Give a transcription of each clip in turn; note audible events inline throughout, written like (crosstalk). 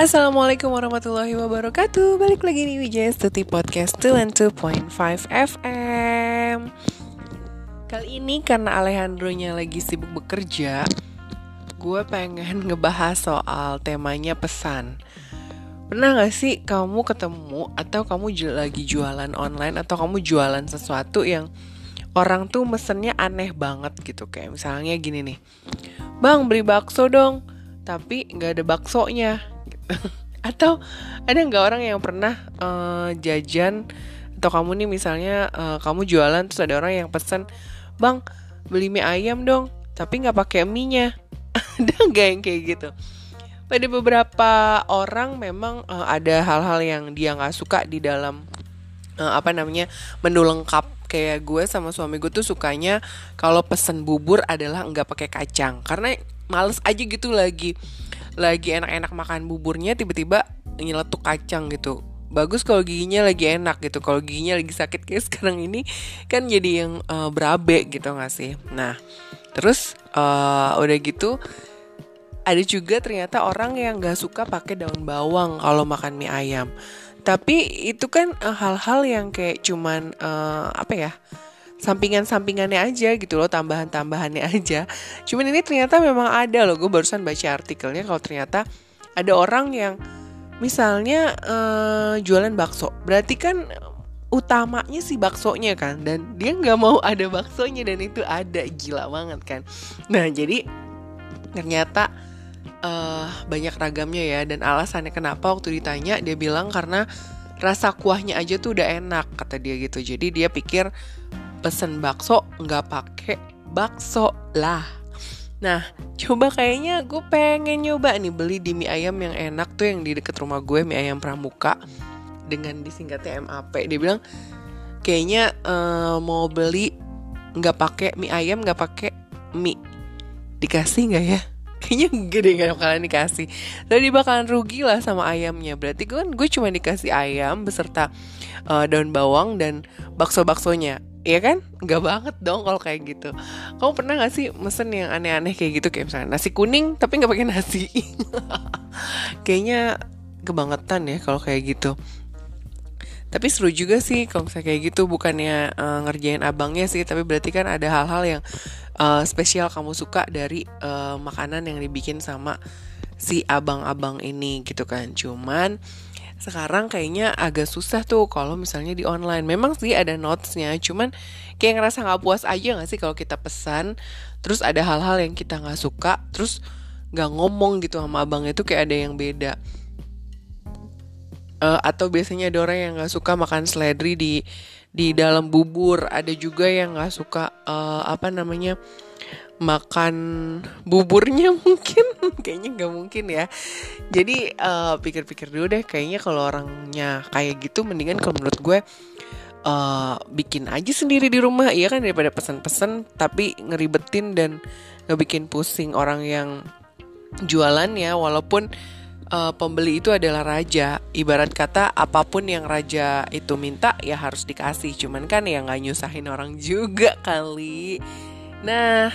Assalamualaikum warahmatullahi wabarakatuh. Balik lagi di Wijaya Stuti Podcast 2.5 FM Kali ini karena Alejandro-nya lagi sibuk bekerja Gue pengen (laughs) ngebahas soal temanya pesan. Pernah gak sih kamu ketemu atau kamu lagi jualan online Atau kamu jualan sesuatu yang orang tuh mesennya aneh banget gitu? Kayak misalnya gini nih Bang beli bakso dong. Tapi gak ada baksonya (laughs) atau ada nggak orang yang pernah uh, jajan atau kamu nih misalnya uh, kamu jualan terus ada orang yang pesen bang beli mie ayam dong tapi nggak pakai mie nya (laughs) ada nggak yang kayak gitu? Pada beberapa orang memang uh, ada hal-hal yang dia nggak suka di dalam uh, apa namanya menu lengkap. Kayak gue sama suami gue tuh sukanya kalau pesen bubur adalah nggak pakai kacang. Karena males aja gitu lagi lagi enak-enak makan buburnya tiba-tiba nyeletuk kacang gitu. Bagus kalau giginya lagi enak gitu. Kalau giginya lagi sakit kayak (laughs) sekarang ini kan jadi yang uh, berabe gitu gak sih? Nah terus uh, udah gitu ada juga ternyata orang yang gak suka pakai daun bawang kalau makan mie ayam. Tapi itu kan eh, hal-hal uh, yang kayak cuman uh, apa ya sampingan-sampingannya aja gitu loh tambahan-tambahannya aja. Cuman ini ternyata memang ada loh gue barusan baca artikelnya kalau ternyata ada orang yang misalnya uh, jualan bakso. Berarti kan utamanya si baksonya kan dan dia nggak mau ada baksonya dan itu ada. Gila banget kan. Nah jadi ternyata uh, banyak ragamnya ya dan alasannya kenapa waktu ditanya dia bilang karena rasa kuahnya aja tuh udah enak kata dia gitu. Jadi dia pikir pesen bakso nggak pakai bakso lah. Nah, coba kayaknya gue pengen nyoba nih beli di mie ayam yang enak tuh yang di deket rumah gue mie ayam pramuka dengan disingkatnya MAP. Dia bilang kayaknya uh, mau beli nggak pakai mie ayam nggak pakai mie dikasih nggak ya? Kayaknya gede gak bakalan dikasih Tadi bakalan rugi lah sama ayamnya Berarti gue kan gue cuma dikasih ayam Beserta uh, daun bawang dan bakso-baksonya Iya kan? Enggak banget dong kalau kayak gitu. Kamu pernah gak sih mesen yang aneh-aneh kayak gitu kayak misalnya nasi kuning tapi nggak pakai nasi? (laughs) Kayaknya kebangetan ya kalau kayak gitu. Tapi seru juga sih kalau misalnya kayak gitu bukannya uh, ngerjain abangnya sih, tapi berarti kan ada hal-hal yang uh, spesial kamu suka dari uh, makanan yang dibikin sama si abang-abang ini gitu kan. Cuman sekarang kayaknya agak susah tuh kalau misalnya di online. Memang sih ada notesnya, cuman kayak ngerasa nggak puas aja nggak sih kalau kita pesan, terus ada hal-hal yang kita nggak suka, terus nggak ngomong gitu sama abang itu kayak ada yang beda. Uh, atau biasanya ada orang yang nggak suka makan seledri di di dalam bubur, ada juga yang nggak suka uh, apa namanya makan buburnya (laughs) mungkin. Kayaknya nggak mungkin ya. Jadi uh, pikir-pikir dulu deh. Kayaknya kalau orangnya kayak gitu mendingan kalau menurut gue uh, bikin aja sendiri di rumah. Iya kan daripada pesan-pesan tapi ngeribetin dan ngebikin pusing orang yang jualan ya. Walaupun uh, pembeli itu adalah raja. Ibarat kata apa pun yang raja itu minta ya harus dikasih. Cuman kan ya nggak nyusahin orang juga kali. Nah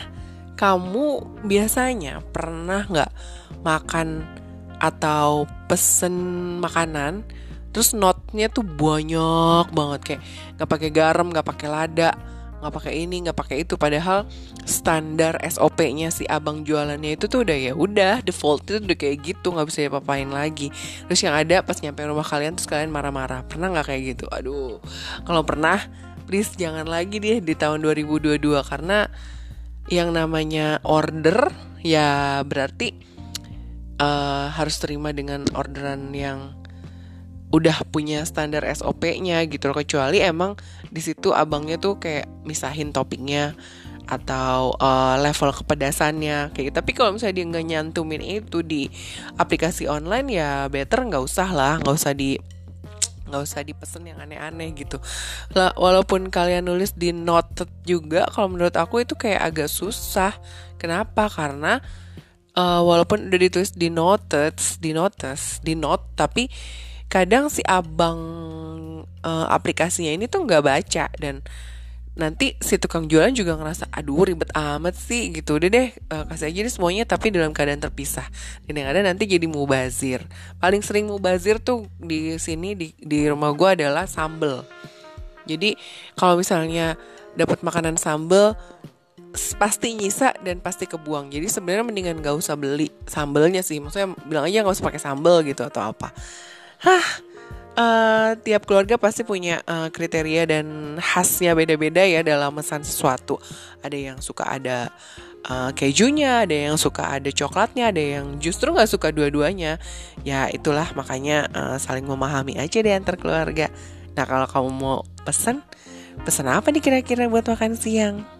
kamu biasanya pernah nggak makan atau pesen makanan terus notnya tuh banyak banget. Kayak nggak pakai garam nggak pakai lada nggak pakai ini nggak pakai itu. Padahal standar SOP-nya si abang jualannya itu tuh udah ya udah default itu udah kayak gitu nggak bisa diapa-apain lagi. Terus yang ada pas nyampe rumah kalian terus kalian marah-marah. Pernah nggak kayak gitu? Aduh. Kalau pernah please jangan lagi deh di tahun 2022 karena yang namanya order ya berarti uh, harus terima dengan orderan yang udah punya standar SOP-nya gitu loh. Kecuali emang di situ abangnya tuh kayak misahin toppingnya atau uh, level kepedasannya kayak gitu. tapi kalau misalnya dia nggak nyantumin itu di aplikasi online ya better nggak usah lah. Nggak usah di nggak usah dipesen yang aneh-aneh gitu. Lah walaupun kalian nulis di note juga kalau menurut aku itu kayak agak susah. Kenapa? Karena uh, walaupun udah ditulis di notes di notes di note tapi kadang si abang uh, aplikasinya ini tuh nggak baca dan nanti si tukang jualan juga ngerasa aduh ribet amat sih gitu. Udah deh uh, kasih aja deh semuanya tapi dalam keadaan terpisah. Dan yang ada nanti jadi mubazir. Paling sering mubazir tuh di sini di di rumah gue adalah sambel. Jadi kalau misalnya dapat makanan sambel pasti nyisa dan pasti kebuang. Jadi sebenarnya mendingan gak usah beli sambelnya sih. Maksudnya bilang aja gak usah pakai sambel gitu atau apa hah uh, tiap keluarga pasti punya uh, kriteria dan khasnya beda-beda ya dalam mesan sesuatu. Ada yang suka ada uh, kejunya, ada yang suka ada coklatnya, ada yang justru nggak suka dua-duanya. Ya itulah makanya uh, saling memahami aja deh antar keluarga. Nah kalau kamu mau pesen, pesen apa nih kira-kira buat makan siang?